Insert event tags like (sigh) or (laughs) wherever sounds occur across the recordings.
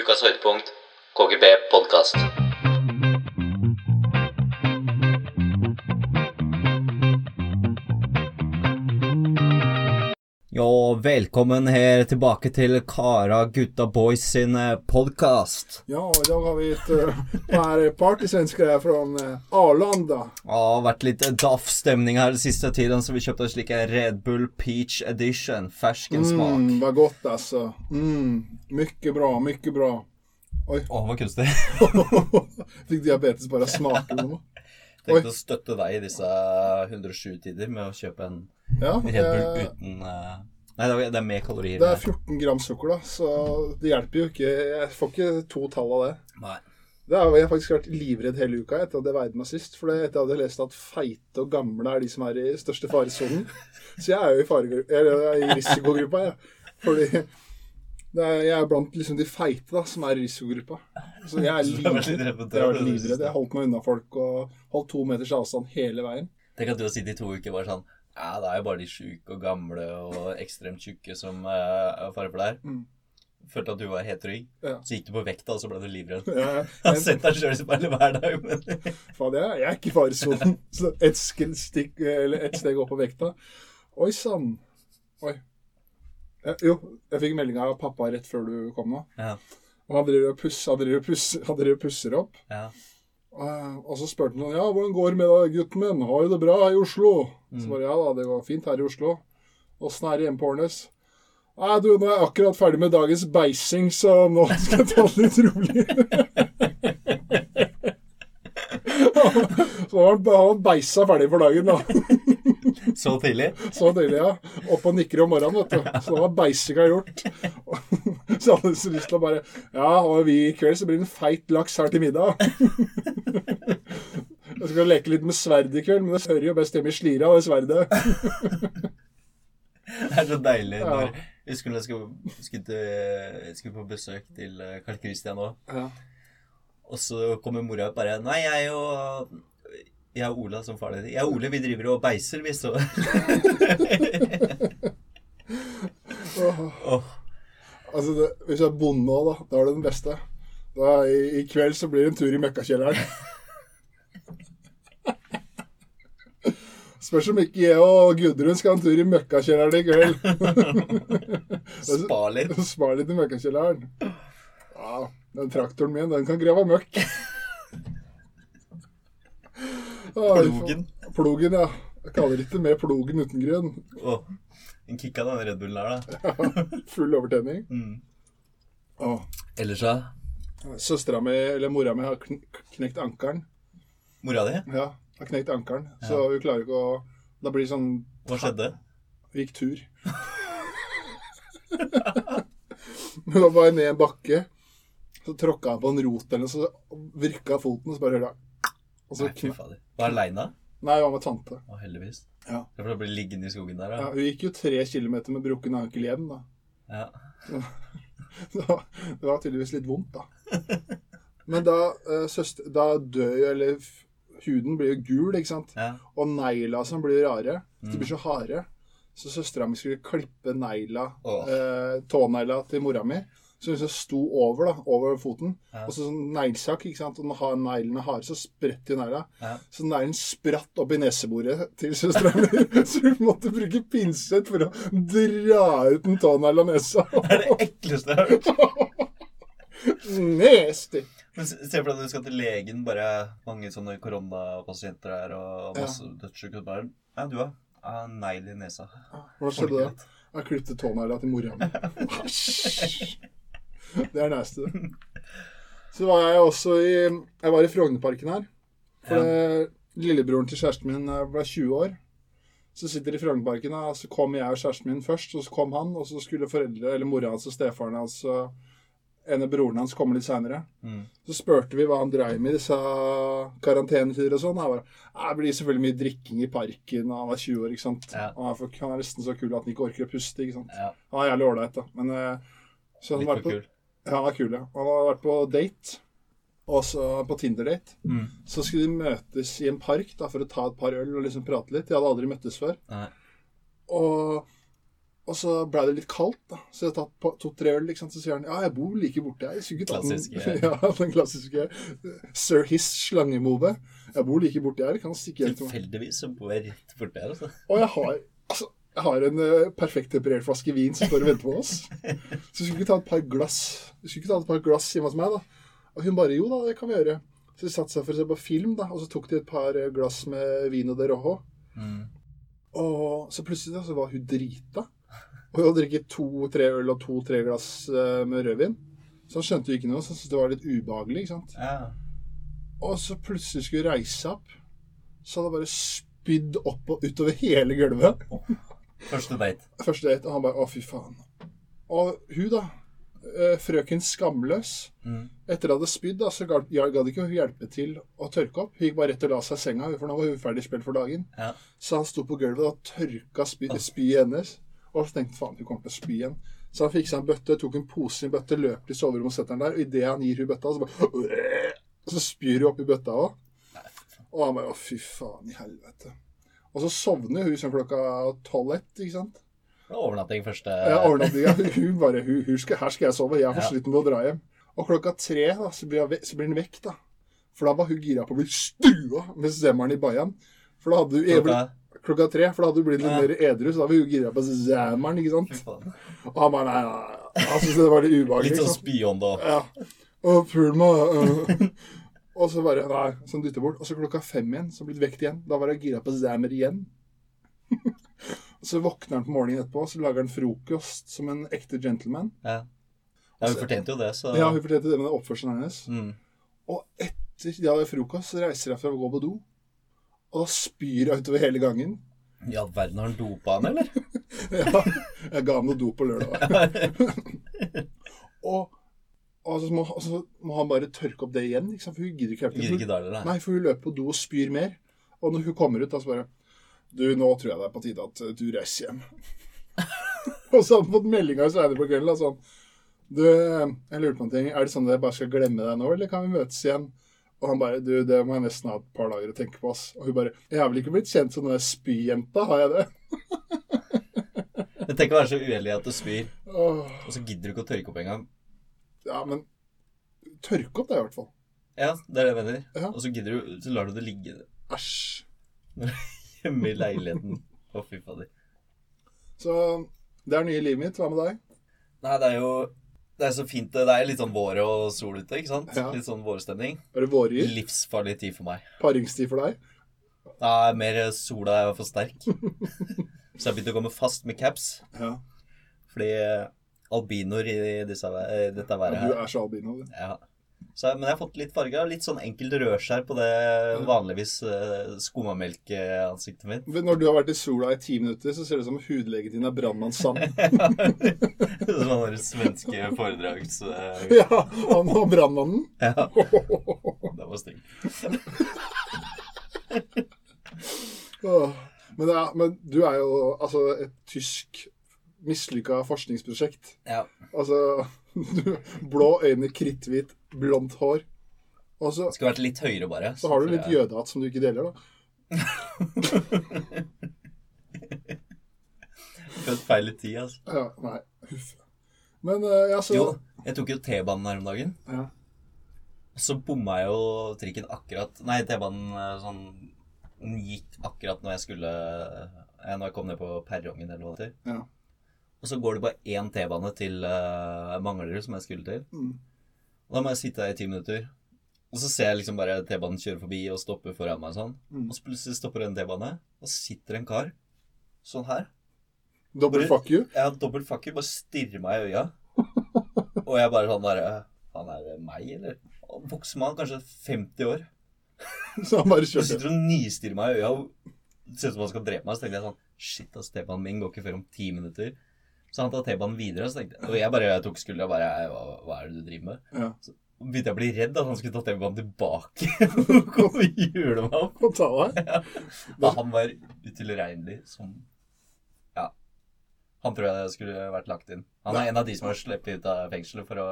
Ukas høydepunkt KGB podkast. Ja, velkommen her tilbake til Kara Gutta Boys sin podkast. Ja, idag har vi et uh, par partysvensker fra från uh, Arlanda. Ja, det har vært litt daff stemning her den siste tiden, så vi kjøpte oss like Red Bull Peach Edition. Fersken smak. Mm, var godt, altså. Mm, mycket bra, mycket bra. Oi. Å, hva kunstig. (laughs) Fikk diabetes bare av smaken. (laughs) Tenkte å støtte deg i disse 107-tider med å kjøpe en Ja, Red Bull eh, uten eh, Nei, det er- med kalorier. det er 14 gram sukker, da, så det hjelper jo ikke. Jeg får ikke to tall av det. Nei. Det har jeg faktisk vært livredd hele uka etter at jeg veide meg sist. For etter at jeg hadde lest at feite og gamle er de som er i største faresonen. (laughs) Så jeg er jo i, fare, er i risikogruppa, jeg. Fordi det er, jeg er blant liksom de feite da, som er i risikogruppa. Så jeg er (laughs) livredd. Jeg har. Jeg holdt meg unna folk og holdt to meters avstand hele veien. Tenk at du har sittet i to uker bare sånn Ja, det er jo bare de sjuke og gamle og ekstremt tjukke som uh, er fare for deg. Mm. Følte at du var helt trygg. Ja. Så gikk du på vekta, og så ble du livredd. Jeg, (laughs) Jeg har sett deg sjøl i speilet hver dag, men (laughs) faen, jeg, jeg er ikke i faresonen. Så sk- ett steg opp på vekta. Oi sann. Oi. Eh, Jo, jeg fikk melding av pappa rett før du kom nå. Ja. Og han driver og pusser, pusser, pusser opp. ja. Eh, Og så spurte han ja, hvordan går det med deg, gutten min? Har du det bra i Oslo? Mm. Så bare ja da, det går fint her i Oslo. Åssen er det hjemme på Årnes? Nei, du, nå er jeg akkurat ferdig med dagens beising, så nå skal jeg ta det litt rolig. (laughs) (laughs) så har han, han beisa ferdig for dagen, da. Så tidlig? Så tidlig, ja. Opp og nikker om morgenen, vet du. Så da var beisinga gjort. (laughs) Så hadde jeg så lyst til å bare Ja, og vi i kveld så blir det en feit laks her til middag. (laughs) Jeg skal leke litt med sverd i kveld, men det hører jo best hjemme i Slira, det sverdet. (laughs) Det er så deilig når husker når jeg skulle, skulle, skulle på besøk til Karl Kristian Christian òg, Ja. og så kommer mora og bare Nei, jeg og jeg og Ola som far. Jeg og Ole, vi driver og beiser, vi, så oh. Åh, Altså, det, hvis jeg er bonde òg, da, da er det den beste. Da, i, I kveld så blir det en tur i møkkakjelleren. Spørs om ikke jeg og Gudrun skal ha en tur i møkkakjelleren i kveld. Spa litt. (laughs) Spar litt i møkkakjelleren. Ja, den traktoren min, den kan grave møkk. Plogen. Plogen, ja. Jeg kaller ikke mer plogen uten grunn. Åh, en kick av den Red Bullen der, da. (laughs) Full overtenning. Mm. Åh. Ellers, da? Søstera mi, eller mora mi, har kn knekt ankelen. Mora di? Ja, har knekt ankelen. Så Ja. hun klarer ikke å Da blir det sånn Hva skjedde? Vi gikk tur. Hun var bare ned en bakke. Så tråkka han på en rot eller noe, så vrikka foten, og så bare hørte jeg Og så Nei, fy fader. Var aleine? Nei, jeg var med tante. Å, heldigvis. Ja. Det bli liggende i skogen der, Ja, da. hun gikk jo tre kilometer med brukken ankel hjem, da. Ja. (laughs) Det var tydeligvis litt vondt, da. Men da, eh, søster, da dør jo Eller huden blir jo gul, ikke sant? ja. Og negla som blir rare. De Mm. blir så harde. Så søstera mi skulle klippe negla, oh. eh, tånegla til mora mi. Så liksom sto over da, over foten. Ja. Og så sånn neglesakk, ikke sant. Og når neglene er harde, så spretter jo negla. Ja. Så neglen spratt opp i neseboret til søstera mi. (laughs) så hun måtte bruke pinsett for å dra ut en tånegl av nesa. (laughs) Det er det ekleste jeg har hørt. Nasty. Men se for deg at du skal til legen, bare mange sånne koronapasienter her, og masse dødssyke barn. Ja, du har ja, negl i nesa. Hva skjedde da? Jeg klippet tånegla til mora mi. (laughs) (laughs) Det er nasty. Så var jeg også i Jeg var i Frognerparken her. For ja. lillebroren til kjæresten min eh, ble 20 år. Så sitter de i Frognerparken, og så kom jeg og kjæresten min først. Og så kom han, og så skulle foreldre, eller mora hans og stefaren hans og en av broren hans komme litt seinere. Mm. Så spurte vi hva han dreiv med i disse karantenetider og sånn. Bare, Det blir selvfølgelig mye drikking i parken, og han var 20 år, ikke sant. Ja. Han, er han er nesten så kul at han ikke orker å puste, ikke sant. Ja, Han er jævlig ålreit, da. Men eh, så han har på, kul. Ja, han er kul, ja. Han har vært på date, også på Tinder-date. Mm. Så skulle de møtes i en park da, for å ta et par øl og liksom prate litt. De hadde aldri møttes før. Og, Og så ble det litt kaldt, da. Så jeg har tatt to-tre øl. Ikke sant? Så sier han ja, jeg bor like borte. Jeg skulle den, Klassiske. (laughs) ja, den klassiske Sir His slangemove. Jeg bor like borte her. Kan stikke hjem til meg. Tilfeldigvis så bor jeg rett borte her, altså. Og jeg har, altså, har en eh, perfekt temperert flaske vin som står og venter på oss. Så vi skulle ikke ta et par glass Vi skulle ikke ta et par glass hjemme hos meg, da. Og hun bare jo da, det kan vi gjøre. Så de satte seg for å se på film, da. Og så tok de et par eh, glass med vin og de rojo. Mm. Og så plutselig da, så var hun drita. Og hun drikket to-tre øl og to-tre glass eh, med rødvin. Så han skjønte jo ikke noe, så han syntes det var litt ubehagelig. ikke sant? Ja. Og så plutselig skulle hun reise opp. Så hadde hun bare spydd opp og utover hele gulvet. Første date. Første date, og han bare 'Å, fy faen'. Og hun, da. eh, Frøken Skamløs. Mm. Etter hun hadde spydd, da, så ga- det ikke hun hjelpe til å tørke opp. Hun gikk bare rett og la seg i senga, for nå var hun ferdig spilt for dagen. Ja. Så han sto på gulvet og tørka spy, hennes. Og så tenkte faen, hun kommer til å spy igjen. Så han fiksa en bøtte, tok en pose i en bøtte, løp til soverommet og setter den der. Og idet han gir hun bøtta, så bare Så spyr hun oppi bøtta òg. Og han bare Å, fy faen i helvete. Og så sovner hun sånn klokka tolv-ett, ikke sant. Overnatting første Ja, overnattinga. Hun bare hun, hun skal, 'Her skal jeg sove. Jeg er for Ja. sliten med å dra hjem'. Og klokka tre da, så blir, hun så blir den vekk, da. For da var hun gira på å bli stua med zemmeren i bajan. For da hadde hun Klokka klokka tre, for da hadde hun blitt litt Ja. mer edru, så da var hun gira på zemmeren, ikke sant. Og han bare nei, nei, nei. Han syntes det var litt ubehagelig. Litt sånn spyånd og Ja. Å, pul meg. øh. Og så bare Nei, så han dytter bort. Og så klokka fem igjen, så blitt vekt igjen. Da var jeg gira på zammer igjen. Og (laughs) så våkner han på morgenen etterpå, så lager han frokost som en ekte gentleman. Ja. ja, hun fortjente jo det, så Ja, hun fortjente det med oppførselen hennes. mm. Og etter de hadde frokost, så reiser hun fra å gå på do. Og da spyr hun utover hele gangen. I all verden, har han dopa han, eller? (laughs) Ja, jeg ga ham noe do på lørdag. (laughs) og, og, så må, og så må han bare tørke opp det igjen, sant? for hun gidder ikke hjelpe Gidder ikke da, eller? Nei, for hun løper på do og spyr mer. Og når hun kommer ut, da så bare Du, nå tror jeg det er på tide at eh, du reiser hjem. (laughs) og så har han fått meldinga senere på kvelden. sånn Du, jeg lurer på en ting. Er det sånn at jeg bare skal glemme deg nå, eller kan vi møtes igjen? Og han bare Du, det må jeg nesten ha et par dager å tenke på, ass. Og hun bare Jeg har vel ikke blitt kjent som den der spyjenta, har jeg det? (laughs) Men tenk å være så uheldig at du spyr, og så gidder du ikke å tørke opp engang. Ja, men Tørke opp, det, i hvert fall. Ja, det er det jeg mener. Ja. Og så gidder du, så lar du det ligge Æsj. hjemme i leiligheten. Å, fy fader. Så det er nye livet mitt. Hva med deg? Nei, det er jo Det er så fint. Det er litt sånn vår og sol ute, ikke sant? Ja. Litt sånn vårstemning. Er det vårgyr? Livsfarlig tid for meg. Paringstid for deg? Nei, mer sola er for sterk. (laughs) Så jeg begynte å komme fast med caps. Ja. Fordi albinoer i disse, eh, dette været Du er så albino, du. ja. så, Men jeg har fått litt farge. Litt sånn enkelt rødskjær på det vanligvis uh, skummamelkansiktet mitt. Men Når du har vært i sola i ti minutter, så ser det ut som hudlegen din er (laughs) Som Sånne svenske foredrags... eh, (laughs) ja, han var brannmannen. ja, (laughs) det var stygg. Men, men du er jo altså et tysk mislykka forskningsprosjekt. Ja. Altså Blå øyne, kritthvit, blondt hår. Og så, Skulle vært litt høyere, bare. så har du litt jeg. jødehatt som du ikke deler, da. (laughs) Født feil i tid, altså. Ja, nei, huff. Men eh, ja, så Jo, jeg tok jo T-banen her om dagen. Ja. Og så bomma jeg jo trikken akkurat Nei, T-banen eh, sånn Den gikk akkurat når jeg skulle eh, Når jeg kom ned på perrongen, eller hva det heter. Ja. Og så går det bare én T-bane til uh, Manglerud, som jeg skulle til. Mm. Og da må jeg sitte der i ti minutter. Og så ser jeg liksom bare T-banen kjøre forbi og stoppe foran meg sånn. Mm. Og så plutselig stopper en T-bane, og sitter en kar sånn her. Dobbel fuck you. Ja, dobbel fuck you. bare stirrer meg i øya. (laughs) Og jeg bare sånn bare Han er meg, eller? Voksen mann, kanskje 50 år. (laughs) Så han bare kjører. Og sitter og nistirrer meg i øya og ser ut som han skal drepe meg. Så tenker jeg sånn Shit, ass, T-banen min går ikke før om ti minutter. Så han tar T-banen videre, så tenkte jeg Og jeg bare jeg tok skuldra og bare hva, hva er det du driver med? Ja. Så begynte jeg å bli redd at han skulle ta T-banen tilbake (laughs) (laughs) og komme og hjule meg opp. Og ta deg. (laughs) Da han var utilregnelig som Ja. Han tror jeg skulle vært lagt inn. Han er en av de som har sluppet ut av fengselet for å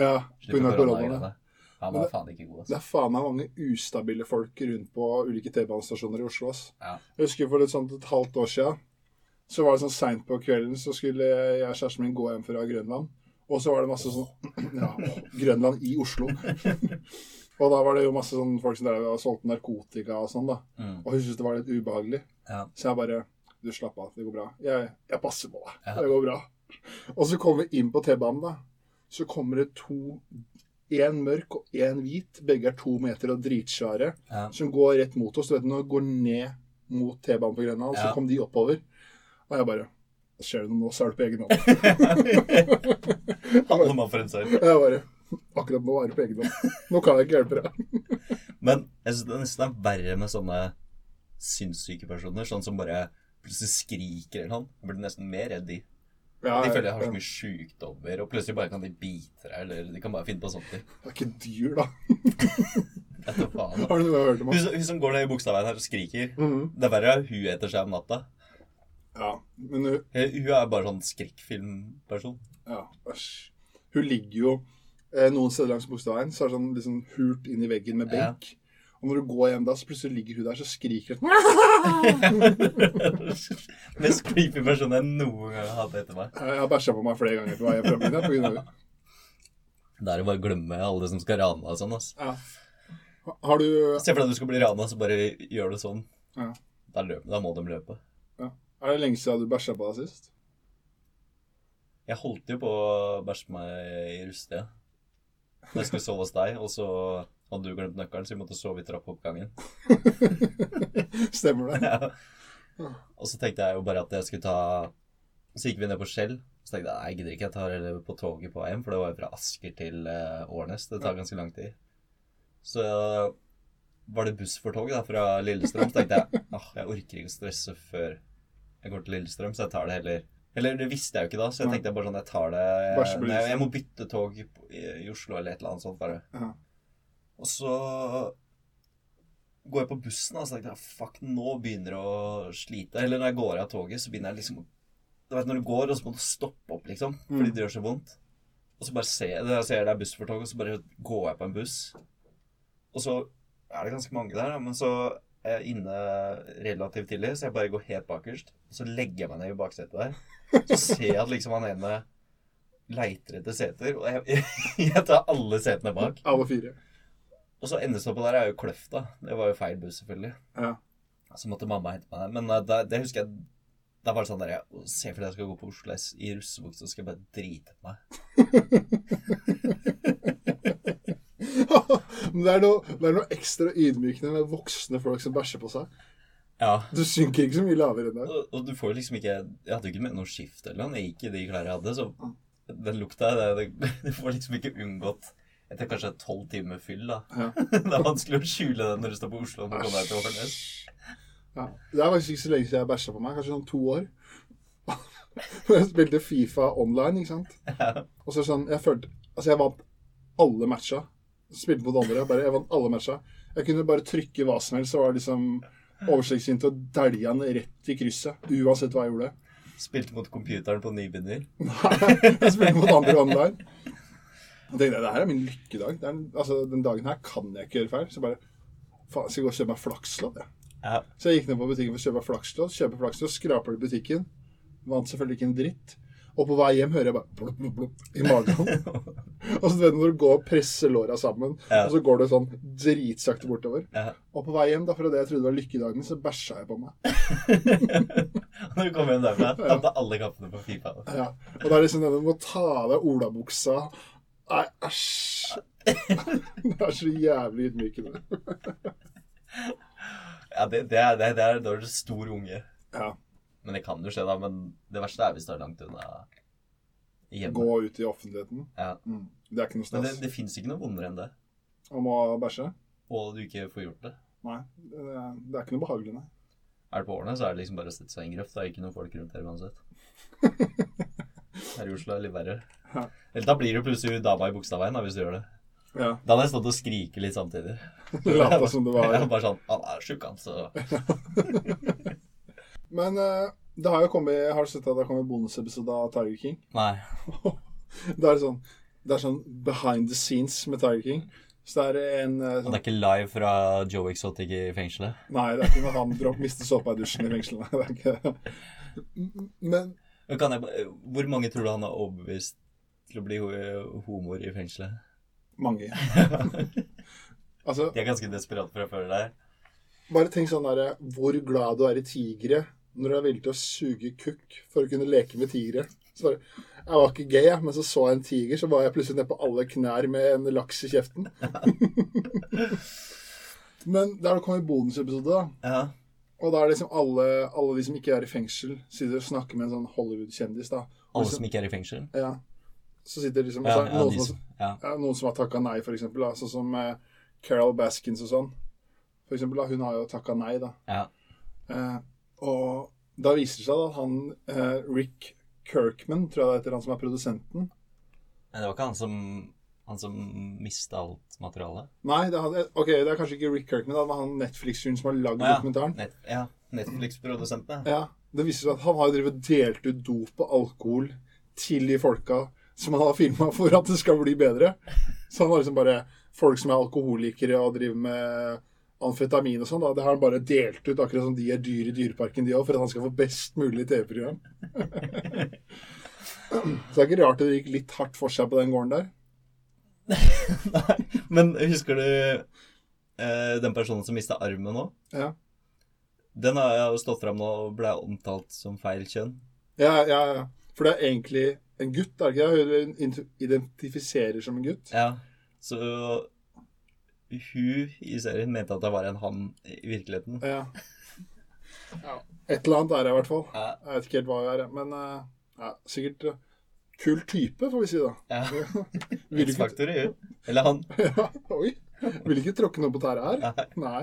Ja, slippe koronagreiene. Han var det- faen ikke god, Det altså. er faen meg mange ustabile folk rundt på ulike T-banestasjoner i Oslo. ass. Ja. Jeg husker for litt sånn et halvt år siden Så var det sånn seint på kvelden, så skulle jeg og kjæresten min gå hjem fra Grønland. Og så var det masse sånn (clears throat) Ja, Grønland i Oslo. (laughs) og da var det jo masse sånn folk som drev og solgte narkotika og sånn, da. Mm. Og hun syntes det var litt ubehagelig. Ja. Så jeg bare Du, slapp av. Det går bra. Jeg, jeg passer på deg. Ja. Det går bra. Og så kommer vi inn på T-banen, da. Så kommer det to Én mørk og én hvit. Begge er to meter og dritsvære. Ja. Som går rett mot oss. Du vet når du går ned mot T-banen på Grønland, Ja. så kom de oppover. Og jeg bare Skjer det noe nå, så er det på egen hånd. (laughs) Alle mann for en sørg. Jeg bare Akkurat nå er det på egen hånd. Nå kan jeg ikke hjelpe deg. (laughs) Men jeg synes det nesten er verre med sånne sinnssyke personer. Sånn som bare plutselig skriker eller noe. Jeg blir nesten mer redd de. Ja, De føler jeg har så mye sykdommer, og plutselig bare kan de bite deg, eller de kan bare finne på sånt. de. Det er ikke dyr, (laughs) da. Faen. da. Har du noe hørt om Hun, hun som går ned i Bogstadveien her og skriker. Mhm. Det er verre hun etter seg om natta. Ja, men hun, Eh, Hun er bare sånn skrekkfilmperson. ja, æsj. Hun ligger jo eh, noen steder langs Bogstadveien, så er det sånn liksom hult inn i veggen med Ja. benk. Og når du går hjem da, så plutselig ligger hun der, så skriker hun. (laughs) Mest creepy person jeg noen gang har hatt etter meg. Jeg har bæsja på meg flere ganger på vei hjem fra byen. av henne. Det er å bare glemme alle som skal rane og sånn. altså. Ja. Har du Se for deg at du skal bli rana, så bare gjør det sånn. Ja. Da, løp, da må de løpe. Er det lenge siden du bæsja på deg sist? Jeg holdt jo på å bæsje meg i rustet. Da jeg skulle sove hos deg, og så hadde du glemt nøkkelen, så vi måtte sove i trappeoppgangen. (laughs) Stemmer det? Ja. Og så tenkte jeg jo bare at jeg skulle ta Så gikk vi ned på Skjell. Så tenkte jeg nei, jeg gidder ikke, jeg tar heller på toget på vei hjem, for det var jo fra Asker til eh, Årnes. Det tar ganske lang tid. Så var det buss for tog da, fra Lillestrøm. Så tenkte jeg ah, jeg orker ikke å stresse før jeg går til Lillestrøm, så jeg tar det heller Eller det visste jeg jo ikke da, så jeg tenkte bare sånn Jeg tar det Lillestrøm. Jeg må bytte tog i, i Oslo eller et eller annet sånt, bare. Ja. Og så går jeg på bussen og tenker jeg, fuck, nå begynner det å slite. Eller når jeg går av toget, så begynner jeg liksom Du vet når du går, og så må du stoppe opp, liksom. Fordi Mm. det gjør så vondt. Og så bare ser jeg, jeg ser det er buss for tog, og så bare går jeg på en buss. Og så er det ganske mange der, men så er inne relativt tidlig, så jeg bare går helt bakerst. Så legger jeg meg ned i baksetet der. Så ser jeg at liksom han ene leiter etter seter, og jeg, (laughs) jeg tar alle setene bak. Alle fire. Og så endestoppet der er jo Kløfta. Det var jo feil buss, selvfølgelig. Ja. Så måtte mamma hente meg der. Men uh, da, det husker jeg Da var det sånn der jeg Se for deg jeg skal gå på Oslo S i russebukse, så skal jeg bare drite på meg. (laughs) (laughs) Men det er, noe, det er noe ekstra ydmykende med voksne folk som bæsjer på seg. Ja. Du synker ikke så mye lavere enn det. Og, og du får liksom ikke Jeg hadde jo ikke med noe skift eller noe. Jeg gikk i de klærne jeg hadde, så den lukta det, det, Du får liksom ikke unngått etter kanskje tolv timer fyll, da. Ja. (laughs) Det er vanskelig å skjule den når du står på Oslo og kommer deg til Årnes. Ja. Det er faktisk ikke så lenge siden jeg bæsja på meg. Kanskje sånn to år. (laughs) jeg spilte Fifa online, ikke sant. Ja. Og så sånn Jeg følte Altså, jeg vant alle matcha. Spilte mot andre. Bare, jeg vant alle matcha. Jeg kunne bare trykke hva som helst, så var det liksom oversiktsfint og dælja den rett i krysset. Uansett hva jeg gjorde. Spilte mot computeren på nybegynner. (laughs) jeg spilte mot andre online. Og tenkte jeg, det her er min lykkedag. Det er, altså, den dagen her kan jeg ikke gjøre feil. Så bare Faen, skal jeg gå og kjøpe meg flakslodd, jeg. Ja. Så jeg gikk ned på butikken for å kjøpe flakslodd. Kjøper flakslodd, skraper det i butikken. Vant selvfølgelig ikke en dritt. Og på vei hjem hører jeg bare plopp, plopp, plopp i magen. (laughs) (laughs) og så du når du går og presser låra sammen, Ja. og så går det sånn dritsakte bortover. Ja. Og på vei hjem, da, fra det jeg trodde var lykkedagen, så bæsja jeg på meg. (laughs) Når du kom hjem derfra, tapte alle kampene på Fifa. Ja. Og da er liksom denne du må ta av deg olabuksa Nei, æsj. (laughs) det er så jævlig ydmykende. Ja, det, det, er, det, det er da er du stor unge. Ja. Men det kan jo skje, da. Men det verste er hvis du er langt unna hjemme. Gå ut i offentligheten. Ja. Mm. Det er ikke noe Men det, stas. det fins ikke noe vondere enn det. Om å bæsje? Og du ikke får gjort det. Nei. Det er, det er ikke noe behagelig, nei. Er det på årene, så er det liksom bare å sette seg i en grøft. Det er ikke noen folk rundt her uansett. (laughs) Her i Oslo er det litt verre. Ja. Eller da blir du plutselig dama i Bogstadveien da, hvis du gjør det. Ja. Da hadde jeg stått og skriket litt samtidig. (laughs) Lata som det var (laughs) Ja, bare sånn Han er sjuk, han, så Men eh, det har jo kommet Har du sett at det har kommet bonusepisode av Tiger King? Nei. (laughs) Det er sånn Det er sånn behind the scenes med Tiger King. Så det er en eh, Og sånn, det er ikke live fra Joe Exotic i fengselet? Nei, det er ikke når han dropp, mister såpa i dusjen i fengselet. (laughs) Det er ikke Men jeg, hvor mange tror du han har overbevist til å bli ho- homoer i fengselet? mange. (laughs) Altså, De er ganske desperate for å føle her. bare tenk sånn derre Hvor glad du er i tigre når du er villig til å suge kukk for å kunne leke med tigre. Så bare, jeg var ikke gay, men så så jeg en tiger, så var jeg plutselig nede på alle knær med en laks i kjeften. (laughs) men der kom det kommet bonusepisode, da. Ja. Og da er det liksom alle, alle de som ikke er i fengsel, sitter og snakker med en sånn Hollywood-kjendis, da. Og Alle liksom- som ikke er i fengsel? Ja. Så sitter liksom Ja, så ja, noen, de som, som, ja, noen som har takka nei, for eksempel. Da. Sånn som eh, Carol Baskins og sånn. For eksempel, da. Hun har jo takka nei, da. ja. Eh, og da viser det seg at han eh, Rick Kirkman, tror jeg det heter, han som er produsenten Men det var ikke han som Han som mista alt materialet? Nei, det, hadde, ok, det er kanskje ikke Rick Kirkman, det var han Netflix-fyren som har lagd ja. dokumentaren. Net, ja. Netflix-produsentene. Ja, Det viser seg at han har drevet delt ut dop og alkohol til de folka som han har filma for at det skal bli bedre. Så han har liksom bare folk som er alkoholikere og driver med amfetamin og sånn. Det har han bare delt ut, akkurat som de er dyr i Dyreparken, de òg, for at han skal få best mulig TV-program. (laughs) Så det er ikke rart det gikk litt hardt for seg på den gården der. (laughs) Nei, men husker du eh, den personen som mista armen nå? Ja, Den har jo stått fram nå og ble omtalt som feil kjønn. ja, ja. ja. For det er egentlig en gutt, er det ikke det? Hun identifiserer som en gutt. Ja, så hun i serien mente at det var en han i virkeligheten. Ja. (laughs) ja. Et eller annet er det i hvert fall. Ja. Jeg vet ikke helt hva det er, men eh, ja, sikkert eh, kul type, får vi si da. ja. (laughs) X-faktor i hun. Eller han. (laughs) ja, oi. Vil ikke tråkke noe på tæra her. Nei. Nei.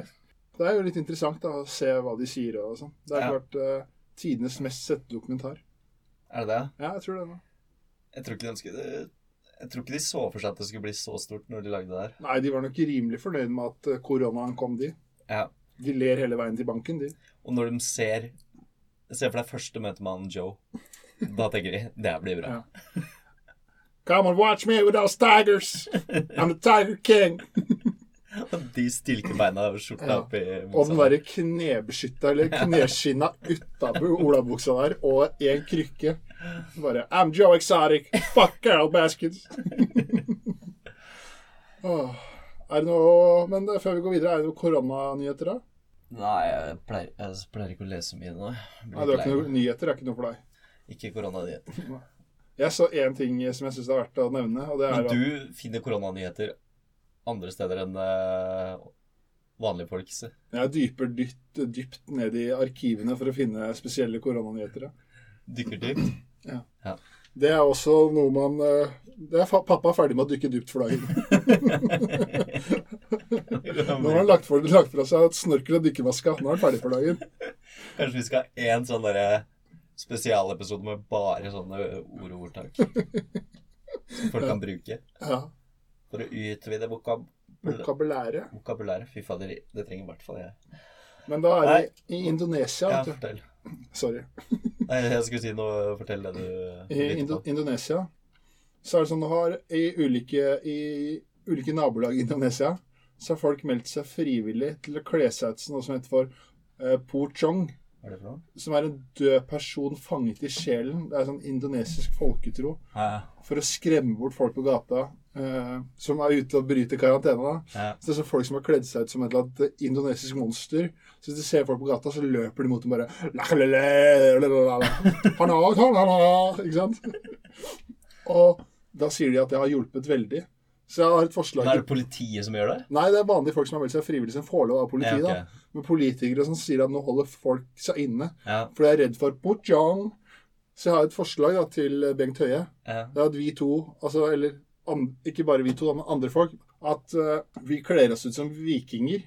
Det er jo litt interessant da, å se hva de sier og sånn. Det Ja. vært uh, tidenes mest sette dokumentar. Er det det? Ja, jeg tror det. nå. Jeg tror ikke de skulle Jeg tror ikke de så for seg at det skulle bli så stort når de lagde det her. Nei, de var nok rimelig fornøyd med at eh, koronaen kom, de. Ja. De ler hele veien til banken, de. Og når de ser Se for deg første møte med han Joe. (laughs) Da tenker de det blir bra. Ja. Come and watch me with those tigers. I'm the Tiger King. (laughs) (laughs) Og de stilker beina og skjorta Ja. oppi i Og den derre knebeskytta, eller kneskinna utapå olabuksa der, og en krykke. Bare I'm Joe Exotic. Fuck Carol Baskins. (laughs) Åh, er det noe Men før vi går videre, er det noen koronanyheter, da? Nei, jeg pleier, jeg pleier ikke å lese mye nå. Nei, det er ikke noe nyheter er ikke noe for deg. Ikke koronanyheter. Jeg så én ting som jeg syns er verdt å nevne, og det er Men at du finner koronanyheter andre steder enn eh, vanlige folks. jeg dyper dypt, dypt ned i arkivene for å finne spesielle koronanyheter. ja. Dykker dypt. (clears throat) Ja. Det er også noe man eh, det er Pappa er ferdig med å dykke dypt for dagen. (laughs) Nå har han lagt, for, lagt fra seg et snorkel og dykkermaske. Nå er han ferdig for dagen. Kanskje vi skal ha én sånn derre spesialepisode med bare sånne ord og ordtak. Som folk kan bruke. Ja. For å utvide vokab Vokabulæret. vokabulæret. Fy fader, det trenger i hvert fall jeg. Men da er det i Indonesia Ja, fortell. Sorry. (laughs) Nei, jeg skulle si noe. Fortell det du I Indo. Indonesia så er det sånn du har i ulike, i ulike nabolag i Indonesia så har folk meldt seg frivillig til å kle seg ut som noe som heter for eh, po chong. Hva er det for noe? Som er en død person fanget i sjelen. Det er sånn indonesisk folketro. Ja, For å skremme bort folk på gata eh, som er ute og bryter karantene. da. ja. Så det er så folk som har kledd seg ut som et eller annet indonesisk monster. Så hvis du ser folk på gata, så løper de mot dem bare (laughs) Ikke sant? Og da sier de at det har hjulpet veldig. Så jeg har et forslag er det politiet som gjør det? Nei, det er vanlige folk som har meldt seg frivillig som får lov av politiet. Ja, okay. da. Men politikere som sier at nå holder folk seg inne. Ja, For de er redd for Pujang. Så jeg har et forslag da, til Bengt Høie. ja. Det er at vi to, altså, eller ikke bare vi to, men andre folk, at eh, vi kler oss ut som vikinger.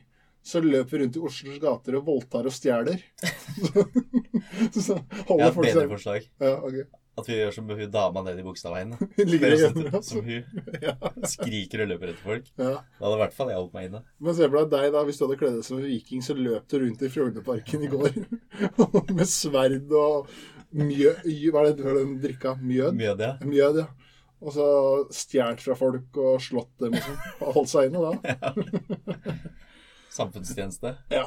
Så løper vi rundt i Oslos gater og voldtar og stjeler. (laughs) så Jeg holder har et seg bedre forslag. ja, okay. At vi gjør som hun dama nede i Bogstadveien. (laughs) Ut altså. som hun. (laughs) Ja, Skriker og løper etter folk. ja. Da hadde i hvert fall jeg holdt meg inne. Men se for deg deg, da. Hvis du hadde kledd deg som en viking, så løp du rundt i Frognerparken i går. Med sverd og mjød Hva er det du den drikka? Mjød? Mjød, ja. Mjød, ja. Og så stjålet fra folk og slått dem og sånn. Holdt seg inne da. (laughs) Samfunnstjeneste. Ja.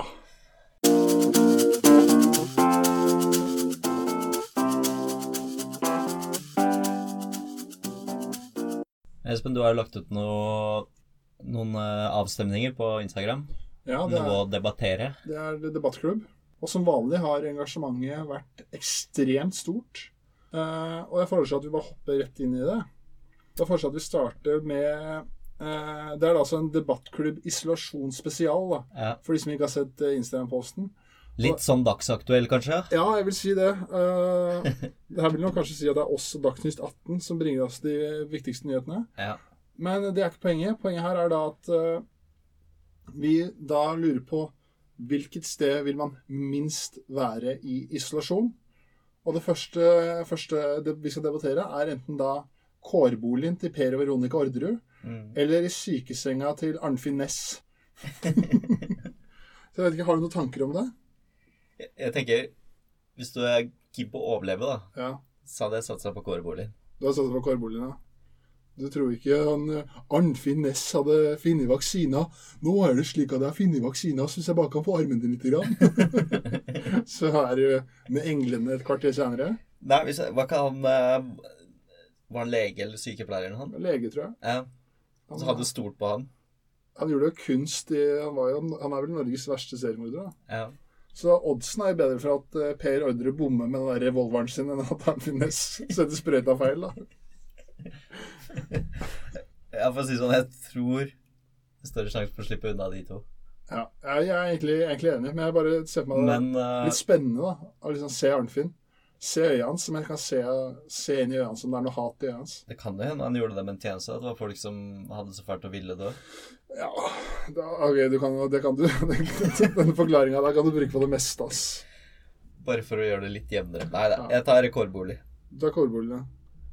Espen, du har jo lagt ut noe, noen eh, avstemninger på Instagram. Ja, det er, noe å debattere. Det er debattklubb. Og som vanlig har engasjementet vært ekstremt stort. Eh, og jeg foreslår at vi bare hopper rett inn i det. Da foreslår jeg at vi starter med eh, Det er da altså en debattklubb isolasjonsspesial, da. Ja. For de som ikke har sett eh, Instagram-posten. Litt sånn dagsaktuell, kanskje? Ja, jeg vil si det. Uh, (laughs) det her vil nok kanskje si at det er også Dagsnytt 18 som bringer oss de viktigste nyhetene. Ja. Men det er ikke poenget. Poenget her er da at uh, vi da lurer på hvilket sted vil man minst være i isolasjon. Og det første, første det vi skal debattere, er enten da kårboligen til Per og Veronica Orderud, Mm. eller i sykesenga til Arnfinn Næss. (laughs) Så jeg vet ikke, Har du noen tanker om det? Jeg, jeg tenker Hvis du er keen på å overleve, da, Ja, så hadde jeg satsa på kårboligen. Du har satsa på kårboligen, ja. Du tror ikke han eh, Arnfinn Næss hadde funnet vaksina? Nå er det slik at jeg har funnet vaksina, så hvis jeg bare kan få armen din litt grann. (laughs) (laughs) Så er du med englene et kvarter senere. Nei, hvis Var ikke han eh, Var han lege eller sykepleier eller noe? Lege, tror jeg. Ja. Så hadde du stolt på han. Han gjorde jo kunst i Han, var jo, han er vel Norges verste seriemorder. da. Ja. Så oddsen er jo bedre for at eh, Per Ordre bommer med den der revolveren sin, enn at han finnes setter sprøyta feil. da. (laughs) ja, for å si sånn, jeg tror det er større sjanse for å slippe unna de to. Ja, jeg er egentlig, egentlig enig, men jeg bare ser for meg det. Men uh, litt spennende da, å liksom se Arnfinn. Se øynene hans, som jeg kan se, se inn i øynene som det er noe hat i øynene hans. det kan jo hende han gjorde det med en tjeneste. At det var folk som hadde så fælt å ville dø. Ja, da, ok, du kan, det kan du. (laughs) Den forklaringa der kan du bruke på det meste, ass. Bare for å gjøre det litt jevnere. Nei da, jeg tar rekordbolig. Du tar rekordbolig, ja.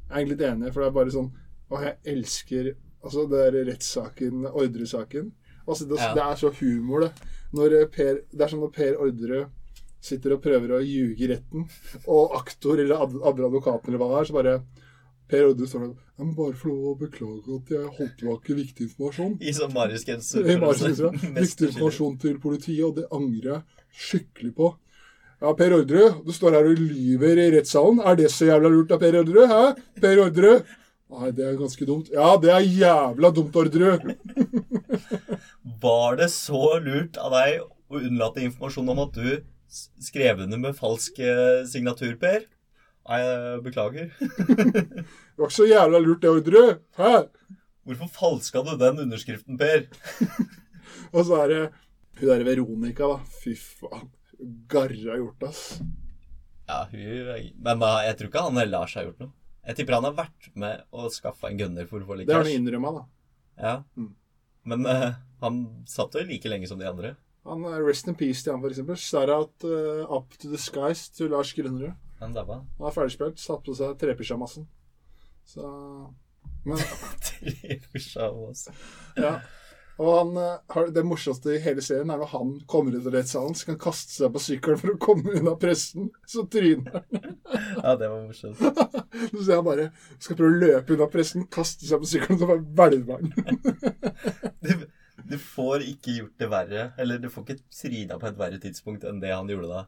Jeg er egentlig litt enig, for det er bare sånn Å, jeg elsker Altså, det er rettssaken, Orderud-saken. Altså, det, Ja. det er så humor, det. Når eh, per, det er sånn når Per Orderud sitter og prøver å ljuge i retten, og aktor eller andre advokaten eller hva det er, så bare Per Odde står der Jeg må bare få lov å beklage at jeg holdt tilbake viktig informasjon. I sånn Marius Genser. Det var så, Viktig informasjon til politiet, og det angrer jeg skikkelig på. Ja, Per Orderud, du står her og lyver i rettssalen. Er det så jævla lurt av Per Orderud? Hæ? Per Orderud? Nei, det er ganske dumt. Ja, det er jævla dumt, Orderud. (laughs) Var det så lurt av deg å unnlate informasjon om at du s- med falsk eh, signatur, Per? Nei, jeg beklager. (laughs) Det var ikke så jævla lurt, det, Ordre. Hæ? Hvorfor falska du den underskriften, Per? (laughs) Og så er det hun der Veronica, da. Fy faen. Garra gjort, ass. Ja, hun Men da, jeg tror ikke han Lars har gjort noe. Jeg tipper han har vært med og skaffa en gunner for å få litt Det har han cash. innrømma, da. Ja. Mm. Men uh, han satt jo like lenge som de andre. Han, eh, Rest in peace til han, eksempel. Shout-out uh, up to the skies til Lars Grønnerud. Han dabba. Han er ferdigspilt, satt på seg trepysjamasen. Så Men (laughs) Trepysjamasen. Ja. Og han, eh, det morsomste i hele serien er når han kommer ut av rettssalen, så kan han kaste seg på sykkelen for å komme unna pressen. Så tryner han. (laughs) Ja, det var morsomt. (laughs) Så ser han bare skal prøve å løpe unna pressen, kaste seg på sykkelen, så bare hvelver han. Du, får ikke gjort det verre. Eller du får ikke tryna på et verre tidspunkt enn det han gjorde da.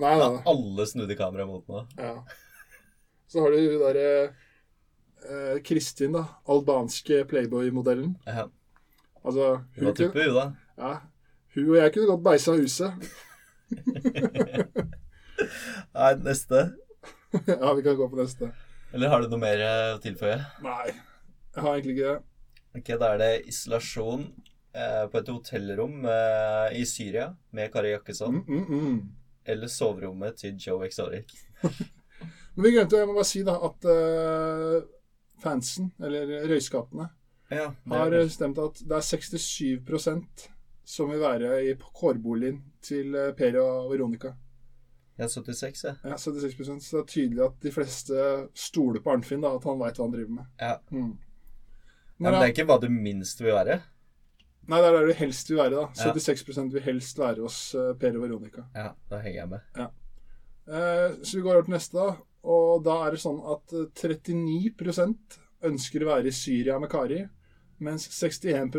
Nei, Da nei, nei. alle snudde kameraet mot nå. Ja. Så har du hun derre eh, Kristin, da. Albanske Playboy-modellen. Ja, Altså, hun var kunne- tuppe, hun, da. Ja, hun og jeg kunne godt beisa huset. (laughs) Nei, neste. (laughs) ja, vi kan gå på neste. Eller har du noe mer eh, å tilføye? Nei, jeg har egentlig ikke det. Ok, Da er det isolasjon på et hotellrom eh, i Syria med Kari Jakkesson. Mm, mm, mm. Eller soverommet til Joe Exotic. (laughs) Men vi glemte, jeg må bare si da, at uh, fansen, eller røyskapene, Ja, har eh, stemt at det er 67% som vil være i kårboligen til eh, Per og Veronica. ja 76, ja. Ja, 76 Så det er tydelig at de fleste stoler på Arnfinn, da, at han veit hva han driver med. ja. Mm. ja men det er ikke hva du minst vil være. Nei, det er der du helst vil være, da. 76 ja. vil helst være hos uh, Per og Veronica. Ja, da henger jeg med. Eh, så vi går over til neste, da. Og da er det sånn at eh, 39% ønsker å være i Syria med Kari, mens 61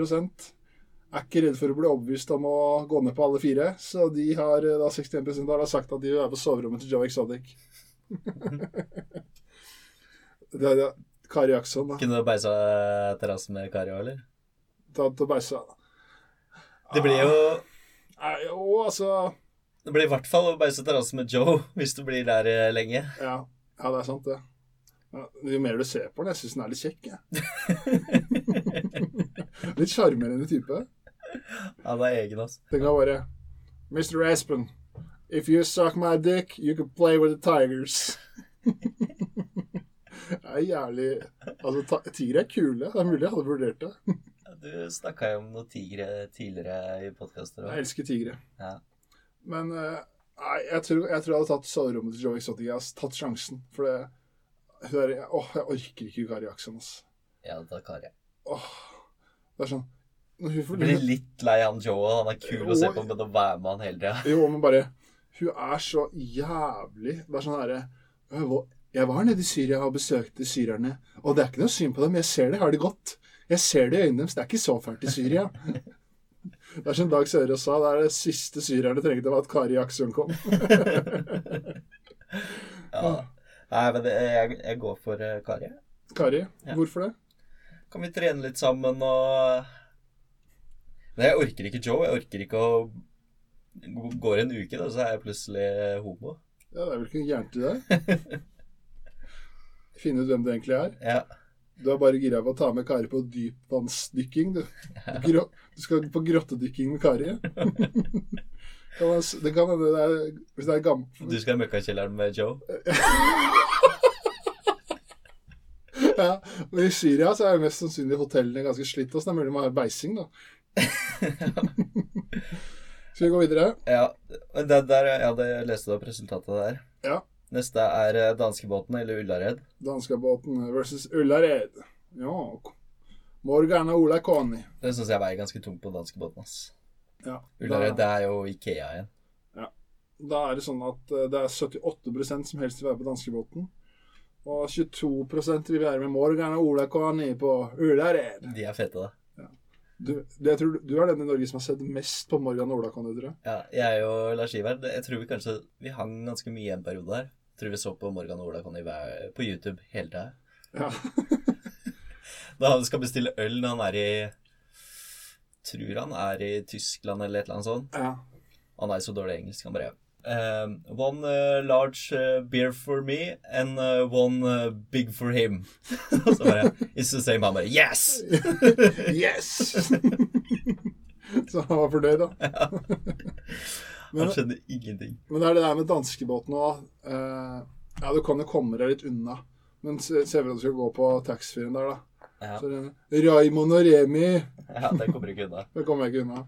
er ikke redd for å bli overbevist om å gå ned på alle fire. Så de har eh, da 61 har da sagt at de vil være på soverommet til Joe Exotic. (laughs) det, er det, Kari Jackson, da. Kunne du beisa terrassen med Kari òg, eller? Da, da beisa. Det blir jo Nei, jo, altså Det blir i hvert fall å beise terrassen med Joe (laughs) hvis du blir der eh, lenge. Ja, ja det er sant, det. Ja, jo mer du ser på den, jeg syns den er litt kjekk, jeg. (laughs) litt sjarmerende type. Han er egen, altså. Den kan bare Mr. Aspen, if you suck my dick, you can play with the tigers. (laughs) det er jævlig Altså, tigre er kule. Det er mulig jeg hadde vurdert det. Du snakka jo om noen tigre tidligere i podkaster Jeg elsker tigre. Ja. Men eh, nei, jeg tror, jeg tror jeg hadde tatt soverommet til Joe Exotic. Jeg har tatt sjansen. For det hun er, Åh, jeg orker ikke Kari Jackson, ass. Ja, da Kari. Åh, det er sånn hun Du får- blir litt lei han Joe, han er kul å se på, men å være med han hele tida. Jo, men bare Hun er så jævlig Det er sånn herre «Jeg var- Jeg var nede i Syria og besøkte syrerne, og det er ikke noe synd på dem. Jeg ser det, har det godt. Jeg ser det i øynene deres. Det er ikke så fælt i Syria. Det er som Dag Sørås sa, det er det siste syrerne trengte, var at Kari Jackson kom. (laughs) Ja. Nei, men det, jeg, jeg går for eh, Kari. Kari, Ja. hvorfor det? Kan vi trene litt sammen og Nei, jeg orker ikke Joe. Jeg orker ikke å Går en uke, da, så er jeg plutselig homo. Ja, det er vel ikke gærent i det. (laughs) Finne ut hvem det egentlig er. Ja. Du er bare gira på å ta med Kari på dypvannsdykking, du. Grå, du skal på grottedykking med Kari. (laughs) Det kan hende det er Hvis det er gammel Du skal i møkkakjelleren med Joe? (laughs) ja, Men i Syria så er jo mest sannsynlig hotellene ganske slitt, så det er mulig man har beising, da. (laughs) Skal vi gå videre? Ja. Det der, jeg hadde lest opp resultatet der. Ja. Neste er eh, danskebåten eller Ullared. Danskebåten versus Ullared. Ja. Morgan og Ola Conny. Det syns jeg veier ganske tungt på danskebåten. ass. Ja. Ullared, det er jo Ikea igjen. Ja. da er det sånn at eh, det er 78% som helst vil være på danskebåten. Og 22% vil være med Morgan og Ola Conny på Ullared. De er fete, da. Du, det, tror, du er den i Norge som har sett mest på Morgan Ola Koni, tror jeg. Ja, jeg og Lars Iver. jeg tror vi kanskje Vi hang ganske mye en periode her. Tror vi så på Morgan og Ola Conny på YouTube hele tida. Ja. (laughs) Da han skal bestille øl når han er i Tror han er i Tyskland eller et eller annet sånt. ja. Han er så dårlig engelsk. Han bare ehm, One uh, large uh, beer for me and uh, one big for him. (laughs) Og så bare It's the same. Han bare Yes! (laughs) Yes! så han var fornøyd, da. Han skjønner ingenting. Men det er det der med danskebåten òg. Eh, ja, du kan jo komme deg litt unna. Men se, se hvordan du skal gå på taxfree-en der, da. Ja, Så det Raymond og Remi. (laughs) ja det kommer du ikke unna. (laughs) Det kommer jeg ikke unna.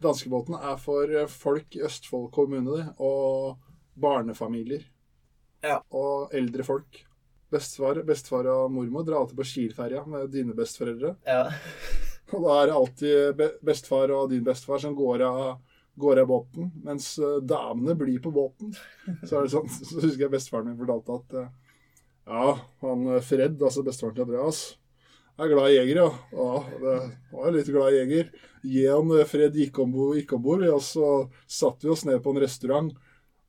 Danskebåten er for eh, folk i Østfold kommune. Og barnefamilier. Ja. Og eldre folk. Bestefar, bestefar og mormor drar alltid på Kiel-ferja med dine besteforeldre. Ja. (laughs) Og da er det alltid be bestefar og din bestefar som går av, går av båten, mens eh, damene blir på båten. Så er det sånn, så husker jeg bestefaren min fortalte at eh, ja, han eh, Fred, altså bestefaren til Andreas, er glad i jegere, ja. ja han er litt glad i jeger. Eh, Fred gikk om bord, og så satt vi oss ned på en restaurant.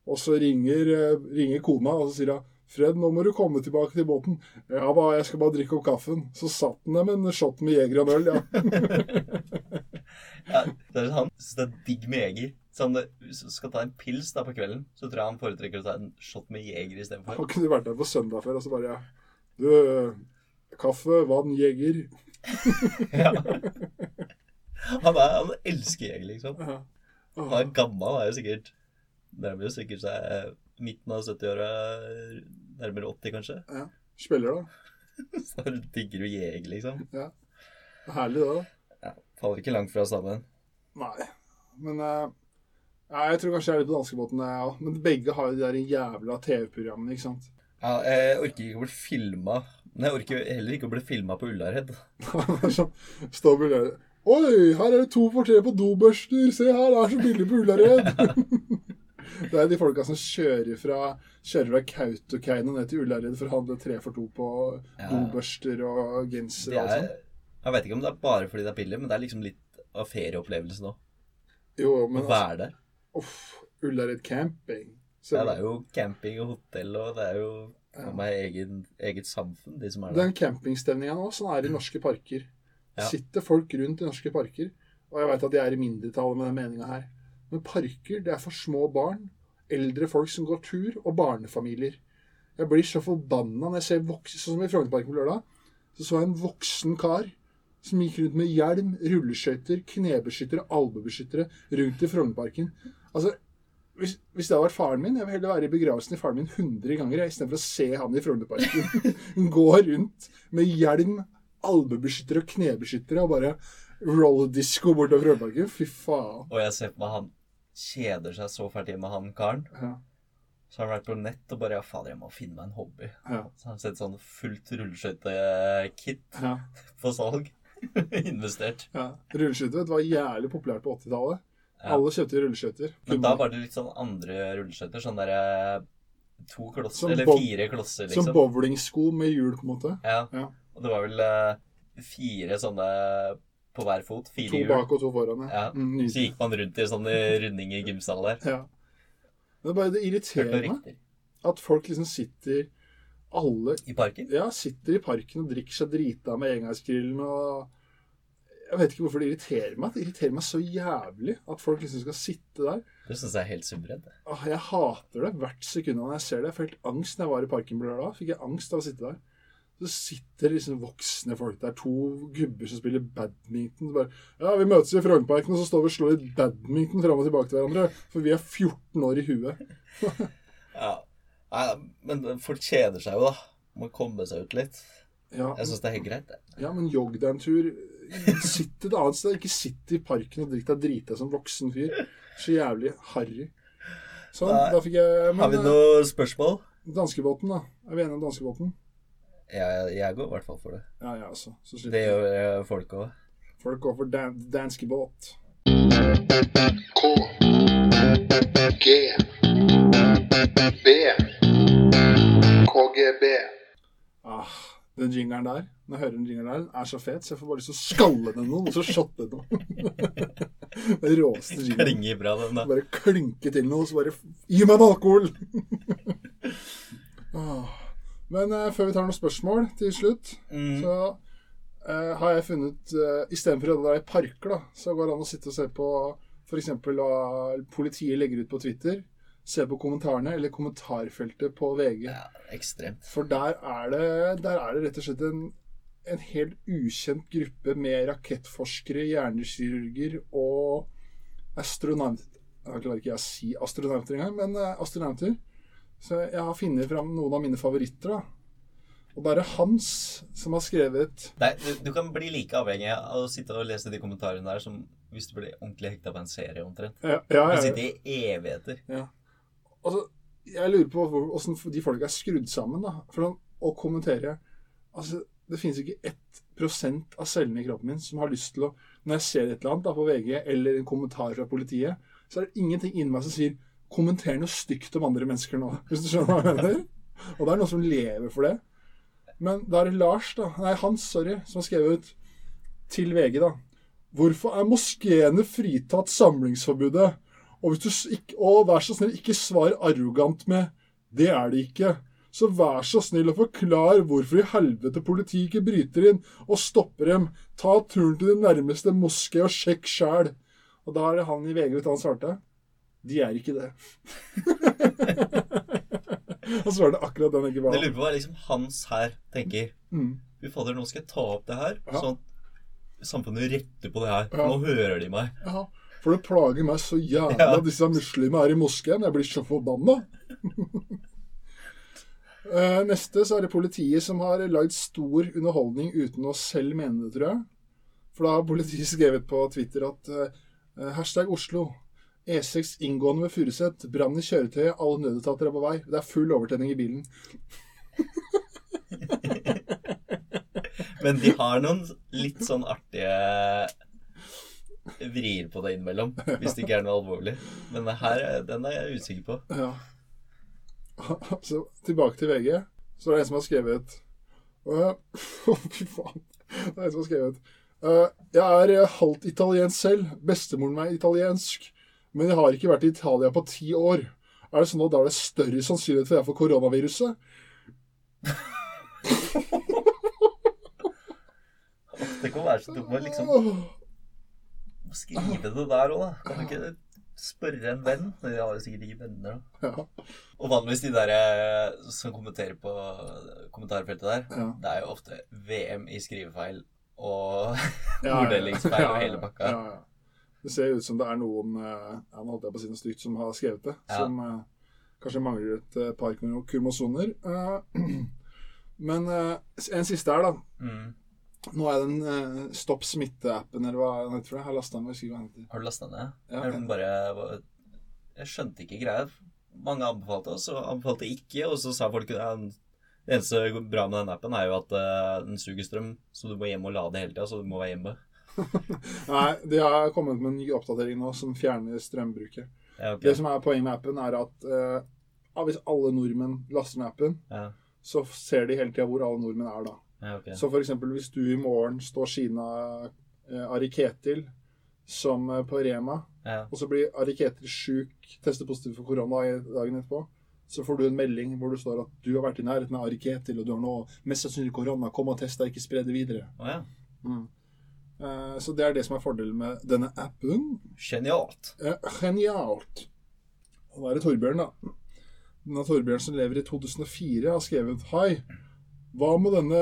Og så ringer, ringer kona, og så sier hun Fred, nå må du komme tilbake til båten. Ja hva, jeg skal bare drikke opp kaffen. Så satt han der med en shot med jeger og øl, ja. (laughs) Ja, det er sånn, han synes det er digg med jeger. Så han hvis du skal ta en pils da på kvelden, så tror jeg han foretrekker å ta en shot med jeger istedenfor. Han kunne vært der på søndag før, og så bare Du, kaffe, vann, jeger. (laughs) Ja. Han, er, han elsker jeger, liksom. Ja. Han er gammel, han er jo sikkert nærmere sikkert seg midten av 70-åra, nærmere 80 kanskje. Ja. Spiller, da. (laughs) Så digger du jeger, liksom. Herlig, det. da. Ja, faller ikke langt fra stammen. Nei. Men eh, ja, jeg tror kanskje jeg er litt på danskebåten, jeg òg. Men begge har jo de der jævla TV-programmene, ikke sant. Ja, jeg orker ikke å bli filma. Men jeg orker heller ikke å bli filma på Ullared. (laughs) Sånn, Står på Ullared. Oi, her er det to for tre på dobørster. Se her, det er så billig på Ullared. (laughs) det er de folka som kjører fra, kjører fra Kautokeino ned til Ullared for å handle tre for to på Ja. dobørster og genser og alt sånt. jeg vet ikke om det er bare fordi det er billig, men det er liksom litt av ferieopplevelsen nå. Jo, men altså, være der. uff, Ullared camping. Så, Ja, det er jo camping og hotell, og det er jo ja. er egen, eget samfunn, de som er der. Den campingstemninga nå, sånn er det i norske parker. Ja. Sitter folk rundt i norske parker. Og jeg veit at jeg er i mindretallet med den meninga her. Men parker, det er for små barn, eldre folk som går tur, og barnefamilier. Jeg blir så forbanna når jeg ser voksne Sånn som i Frognerparken på lørdag. Så så jeg en voksen kar som gikk rundt med hjelm, rulleskøyter, knebeskyttere, albuebeskyttere rundt i Frognerparken. Altså, hvis, hvis det hadde vært faren min, jeg vil heller være i begravelsen i faren min 100 ganger istedenfor å se han i Frognerparken (laughs) gå rundt med hjelm, albuebeskyttere og knebeskyttere og bare roll-disco bortover Frognerparken. Fy faen. Og jeg ser på meg han kjeder seg så fælt hjemme, han karen. Ja, Så har han vært på nett og bare Ja, fader, jeg må finne meg en hobby. ja, Så har han sett sånn fullt rulleskøytekit ja. (laughs) på salg. (laughs) Investert. ja. Rulleskøyter var jævlig populært på 80-tallet. Ja. Alle kjøpte rulleskøyter. Men da var det litt sånn andre rulleskøyter. Sånn derre to klosser, Som eller fire klosser, Som liksom. bowlingsko med hjul, på en måte. Ja. Ja. Og det var vel uh, fire sånne på hver fot. Fire To bak og to foran. Ja. Mm, Så gikk man rundt i sånn runding i gymsalen der. ja. Det, er bare, det irriterende at folk liksom sitter Alle I parken? ja, sitter i parken og drikker seg drita med engangsgrillen og Jeg vet ikke hvorfor det irriterer meg. Det irriterer meg så jævlig at folk liksom skal sitte der. Du syns jeg er helt suverent. Åh, jeg hater det hvert sekund når jeg ser det. Jeg fikk angst når jeg var i parken på lørdag. Fikk jeg angst av å sitte der. Så sitter liksom voksne folk der, to gubber som spiller badminton. Så bare, ja, vi møtes i Frognerparken, og så står vi og slår litt badminton fram og tilbake til hverandre. For vi er 14 år i huet. (laughs) Ja. Nei, men folk kjeder seg jo, da. Må komme seg ut litt. Ja, Jeg syns det er helt greit, det. ja men jogg deg en tur. Sitt et annet sted. Ikke sitt i parken og drikk deg drita som voksen fyr. Så jævlig harry. Sånn, Nei. da fikk jeg Har vi noe spørsmål? eh, danskebåten, da. Er vi enige om danskebåten? Jeg, jeg går i hvert fall for det. Ja, jeg også. Så Det gjør eh, folk òg. folk går for dan danskebåt. K G B KGB Ah, den jingeren der, når jeg hører den jingeren der, den er så fet, så jeg får bare lyst til å skalle den noen, og så shotte noen. (laughs) den råeste jingeren. Klinger bra, den, da. Bare klynke til noe, så bare Gi meg en alkohol! (laughs) ah. Men uh, før vi tar noen spørsmål til slutt, Mm. så uh, har jeg funnet uh, Istedenfor å dra i parker, da, så går det an å sitte og se på f.eks. hva politiet legger ut på Twitter. Se på kommentarene, eller kommentarfeltet på VG. Ja, ekstremt. For der er det, der er det rett og slett en, en helt ukjent gruppe med rakettforskere, hjernekirurger og astronauter Jeg klarer ikke å si astronauter engang, men eh, astronauter. Så jeg har funnet fram noen av mine favoritter. da. Og da er det Hans som har skrevet Nei, du, du kan bli like avhengig av å sitte og lese de kommentarene der som hvis du blir ordentlig hekta på en serie, omtrent. Ja, ja, ja, kan ja, sitte i evigheter. Altså, jeg lurer på åssen de folka er skrudd sammen. da. For å, å kommentere Altså, Det finnes ikke ett prosent av cellene i kroppen min som har lyst til å Når jeg ser et eller annet da på VG eller en kommentar fra politiet, så er det ingenting inni meg som sier 'kommenter noe stygt om andre mennesker nå'. (laughs) Hvis du skjønner hva jeg mener? Og det er noen som lever for det. Men da er det Lars, da Nei, Hans, sorry, som har skrevet ut til VG, da. Hvorfor er moskeene fritatt samlingsforbudet? Og, hvis du ikke, og vær så snill, ikke svar arrogant med 'det er det ikke'. Så vær så snill og forklar hvorfor i helvete politiet ikke bryter inn og stopper dem. Ta turen til den nærmeste moské og sjekk sjæl. Og da er det han i VG vet han svarte. De er ikke det. (laughs) han svarte akkurat den, ikke var. Det lurer på hva liksom Hans her tenker. Mm. Fy fader, nå skal jeg ta opp det her, Ja. sånn at samfunnet retter på det her. Ja. Nå hører de meg. Ja, for det plager meg så jævla Ja. at disse muslimene er i moskeen. Jeg blir så forbanna. (laughs) Eh, Neste så er det politiet som har lagd stor underholdning uten å selv mene det, tror jeg. For da har politiet skrevet på Twitter at eh, hashtag Oslo. E6 inngående ved Furuset. Brann i kjøretøyet. Alle nødetater er på vei. Det er full overtenning i bilen. (laughs) Men de har noen litt sånn artige vrier på det innimellom, hvis det ikke er noe alvorlig. Men her, den er jeg usikker på. Ja. Så tilbake til VG. Så er det en som har skrevet øh, (laughs) Fy faen. Det er en som har skrevet Jeg er øh, halvt italiensk selv. Bestemoren meg er italiensk. Men jeg har ikke vært i Italia på ti år. Er det sånn at da er det større sannsynlighet for at jeg får koronaviruset? (laughs) Det kan være så dumt å liksom. Skrive det der òg, da. Kan du ikke spørre en venn? De har jo sikkert ikke venner, da. Ja. Og vanligvis de der eh, som kommenterer på kommentarfeltet der, Ja. det er jo ofte VM i skrivefeil og Ja, ja. orddelingsfeil og Ja, ja. hele pakka. Ja, ja. Det ser ut som det er noen eh, ja, nå holdt jeg på å si noe stygt som har skrevet det. Ja. Som eh, kanskje mangler et par kromo- kromosoner. (clears throat) Men en siste her, da. Mm. Nå er den uh, Stopp smitte-appen, eller hva jeg tror Jeg har lasta hva. Har du lasta ned? Ja, Jeg, bare, jeg skjønte ikke greia. Mange anbefalte oss, og anbefalte ikke. Og så sa folk ja, det eneste bra med den appen er jo at uh, den suger strøm, så du må hjem og lade hele tida. Så du må være hjemme. (laughs) (laughs) Nei, de har kommet med en ny oppdatering nå som fjerner strømbruket. Ja, okay. Det som er poenget med appen, er at uh, hvis alle nordmenn laster ned appen, Ja, så ser de hele tida hvor alle nordmenn er da. Ja, ok. Så eksempel hvis du i morgen står av eh, Ari Ketil som eh, på Rema, Ja. og så blir Ari Ketil sjuk, tester positiv for korona i- dagen etterpå, så får du en melding hvor det står at du har vært i nærheten av Ari Ketil, og du har nå mest sannsynlig korona, kom og test deg, ikke spre det videre. Oh, ja. Mm. Eh, så det er det som er fordelen med denne appen. Genialt. Eh, genialt. Og da er det Torbjørn, da. Denne Torbjørn som lever i 2004, har skrevet Hei. Hva denne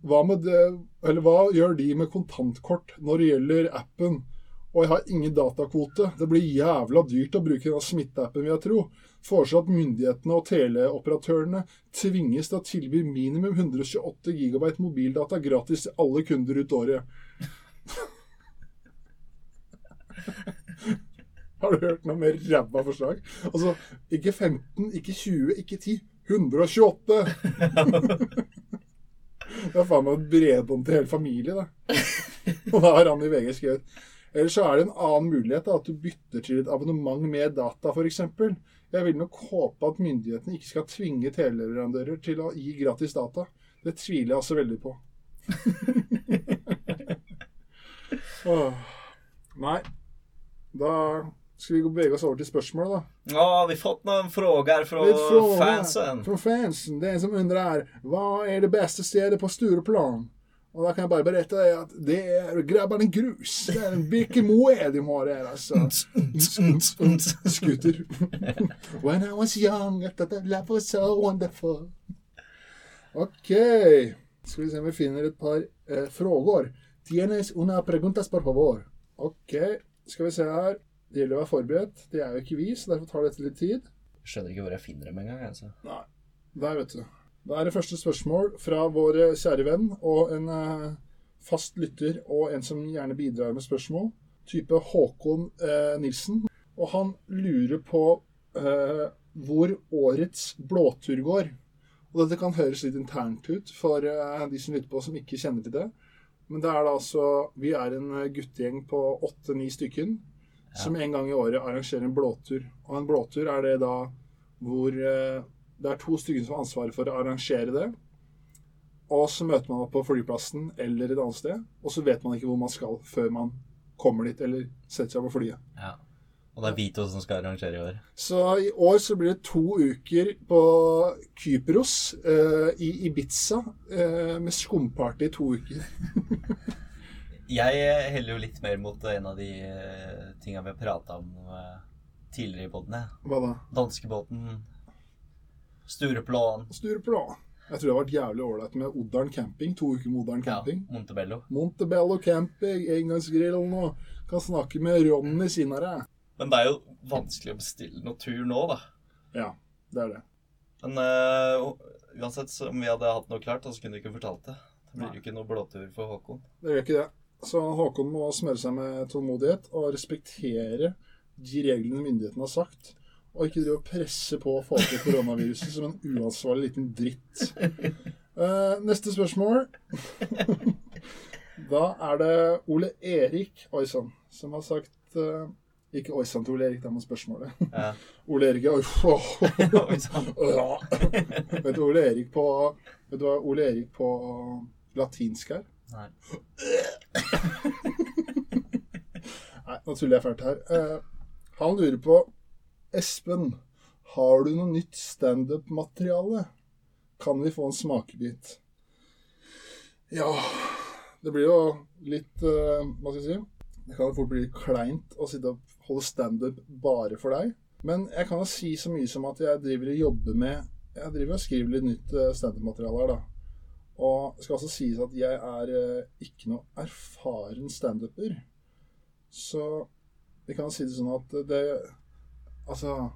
hva, det, hva gjør de med kontantkort når det gjelder appen? Og jeg har ingen datakvote. Det blir jævla dyrt å bruke denne smitteappen, vil jeg tro. Foreslår at myndighetene og teleoperatørene tvinges til å tilby minimum 128 gigabyte mobildata gratis til alle kunder ut året. (laughs) Har du hørt noe mer ræva forslag? Altså, ikke 15, ikke 20, ikke 10. 128! det er faen meg et bredbånd til hele familie, da. Og da har han i VG skrevet. Eller så er det en annen mulighet, da, at du bytter til et abonnement med data, f.eks. Jeg vil nok håpe at myndighetene ikke skal tvinge teleleverandører til å gi gratis data. Det tviler jeg altså veldig på. Åh. Nei. Da skal vi bevege oss over til spørsmål, da. Ja, vi har fått noen frågor fra fansen. Fra fansen. Det er en som undrer hva er det beste stedet på Stureplan. Og da kan jeg bare berette deg at det er Grabbarne Grus. Det er en Birke Moe de har der, altså. Scooter. When I was young, I thought that life was so wonderful. Ok. Skal vi se om vi finner et par eh, frågor. Tienes una preguntas, por favor. Ok. Skal vi se her. Det gjelder å være forberedt. Det er jo ikke vi, så derfor tar dette litt tid. Skjønner ikke hvor jeg finner dem engang. Altså. Nei. Der, vet du. Da er det første spørsmål fra vår eh, kjære venn og en eh, fast lytter og en som gjerne bidrar med spørsmål, type Håkon eh, Nilsen. Og han lurer på eh, hvor årets blåtur går. Og dette kan høres litt internt ut for eh, de som lytter på som ikke kjenner til det. Men det er da altså Vi er en eh, guttegjeng på åtte-ni stykken som en gang i året arrangerer en blåtur. Og en blåtur er det da hvor eh, det er to stykker som har ansvaret for å arrangere det. Og så møter man opp på flyplassen eller et annet sted, og så vet man ikke hvor man skal før man kommer dit eller setter seg på flyet. Ja. Og det er vi to som skal arrangere i år. Så i år så blir det to uker på Kypros, eh, i Ibiza, eh, med skumparty i to uker. (laughs) Jeg heller jo litt mer mot en av de uh, tinga vi har prata om eh, tidligere i podene. Hva da? Danskebåten, Stureplan, Stureplan. Jeg tror det har vært jævlig ålreit med Odern camping. To uker med Camping. ja. Montebello. Montebello camping, engangsgrillen og kan snakke med Ronny senere. Men det er jo vanskelig å bestille noe tur nå, da. Ja, det er det. Men uh, uansett, om vi hadde hatt noe klart, så kunne du ikke fortalt det. Det blir jo ikke noe blåtur for Håkon. Det gjør ikke det. Så Håkon må smøre seg med tålmodighet og respektere de reglene myndighetene har sagt. Og ikke drive og presse på å få til koronaviruset som en uansvarlig liten dritt. Uh, neste spørsmål. da er det Ole Erik Oi som har sagt uh, Ikke oi sann til Ole Erik, det er med spørsmålet. Ja. (laughs) Ole Erik er Oi. (laughs) Ja. Vet du Ole Erik på Vet du hva Ole Erik på latinsk er? Nei. (laughs) Nei, nå tuller jeg fælt her. Eh, han lurer på Espen, har du noe nytt standup-materiale? Kan vi få en smakebit? Ja Det blir jo litt eh, Hva skal jeg si? Det kan fort bli litt kleint å sitte og holde standup bare for deg. Men jeg kan jo si så mye som at jeg driver og jobber med Jeg driver og skriver litt nytt eh, standup-materiale her, da. Og det skal også sies at jeg er eh, ikke noe erfaren standuper. Så vi kan si det sånn at det Altså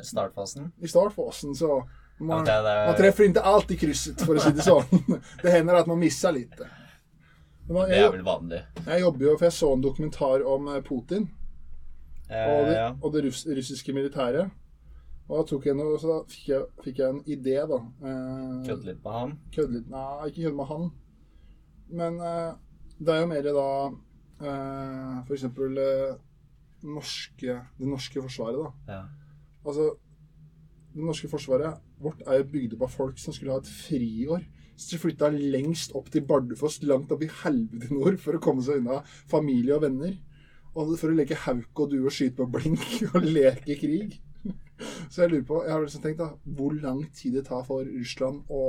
I Startfasen. i startfasen så man, okay, det man treffer ikke alltid krysset, for å si det sånn. (laughs) Det hender at man misser litt. Man- Det er jeg, vel vanlig. jeg jobber jo, for jeg så en dokumentar om eh, Putin Eh, og det, ja. og det russ, russiske militæret. Og da tok jeg noe, så fikk jeg, fikk jeg en idé, da. Eh, Kødde litt med han. kødde litt Nei, ikke kødde med han. Men eh, det er jo mer da eh, eksempel eh, norske, det norske forsvaret, da. Ja. Altså, det norske forsvaret vårt er jo bygd opp av folk som skulle ha et friår. Så de flytta lengst opp til Bardufoss, langt opp i helvete nord, for å komme seg unna familie og venner. Og for å leke hauk og due og skyte på blink (laughs) og leke krig. Så jeg lurer på, jeg har liksom tenkt da, hvor lang tid det tar for Russland å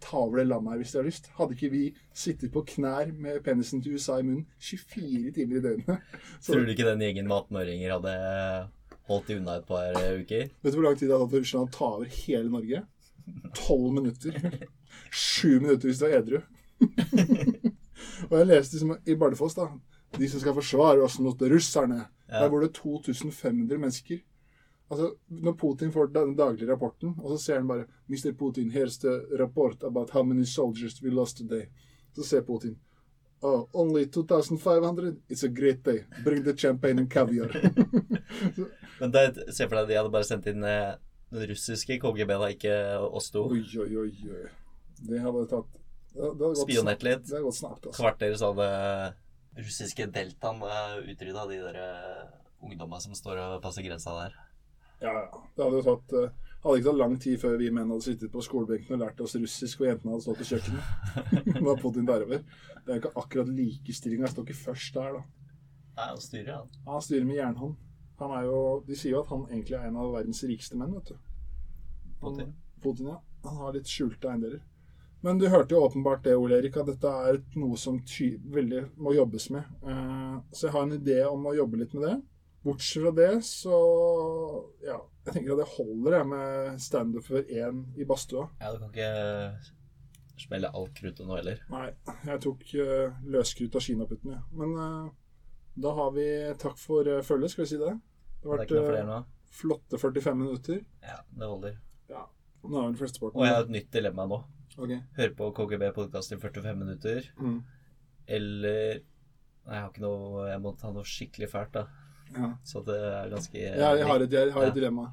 ta over det landet her hvis de har lyst. Hadde ikke vi sittet på knær med penisen til USA i munnen 24 timer i døgnet? (laughs) Så, Tror du ikke den gjengen med 18-åringer hadde holdt de unna et par eh, uker? Vet du hvor lang tid det hadde tatt for Russland å ta over hele Norge? Tolv minutter. Sju minutter hvis du er edru. (laughs) og jeg leste liksom i Bardufoss, da. De som skal forsvare oss mot russerne. Ja. Der bor det 2500 mennesker. Altså, Når Putin får den daglige rapporten, og så ser han bare Mr. Putin, here's the report about how many soldiers we lost today. Så ser Putin Oh, only 2500? It's a great day. Bring the champagne and caviar. (laughs) Men det, se for deg de hadde bare sendt inn eh, den russiske KGB, da, ikke oss to. Oi, oi, oi. Det hadde tatt det hadde Spionert litt. Det hadde gått snart, altså. Kvarter så hadde russiske deltaen utrydda de der ungdommene ungdomma som står og passer grensa der. Ja, ja. Det hadde jo tatt eh, hadde ikke tatt lang tid før vi menn hadde sittet på skolebenken og lært oss russisk, og jentene hadde stått på kjøkkenet. (laughs) Har Putin derover. Det er jo ikke akkurat likestilling. Jeg står ikke først der, da. Nei, han styrer, han. Han styrer med jernhånd. Han er jo, De sier jo at han egentlig er en av verdens rikeste menn, vet du. Putin. Putin, ja. Han har litt skjulte eiendeler. Men du hørte jo åpenbart det, Ole Erik, at dette er noe som ty veldig må jobbes med. Eh, så jeg har en idé om å jobbe litt med det. Bortsett fra det, så Ja. Jeg tenker at det holder, jeg, med standup for én i badstua. Ja, du kan ikke smelle alt kruttet nå heller. Nei, jeg tok uh, løskrutt av kinaputten, jeg. Ja. Men uh, da har vi takk for uh, følget, skal vi si det? Det har vært eh, flotte 45 minutter. Ja, det holder. Nå er vel flesteparten Og jeg har et nytt dilemma nå. Okay. Hør på KGB podkast i 45 minutter, Mm. eller Nei, jeg har ikke noe Jeg må ta noe skikkelig fælt, da. Ja. Så det er ganske Jeg, jeg har et, jeg har et dilemma.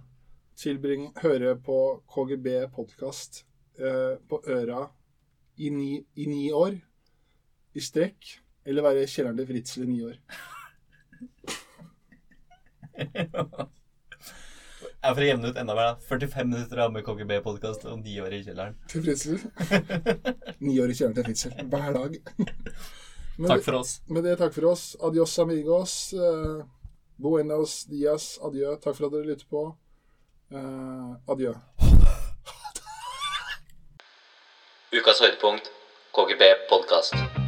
Tilbring høre på KGB podkast eh, på øra i ni, i ni år i strekk, eller være i kjelleren til Fritzel i ni år. Jeg for å jevne ut enda mer, da. 45 minutter av med KGB-podkast og ni år i kjelleren. Til Fritzel. (laughs) Ni år i kjelleren til Fritzel. Hver dag. Takk for oss. Med det, takk for oss. Adios, amigos. Eh, buenos dias. Adjø. Takk for at dere lytter på. Eh, adjø. Ukas høydepunkt KGB podkast.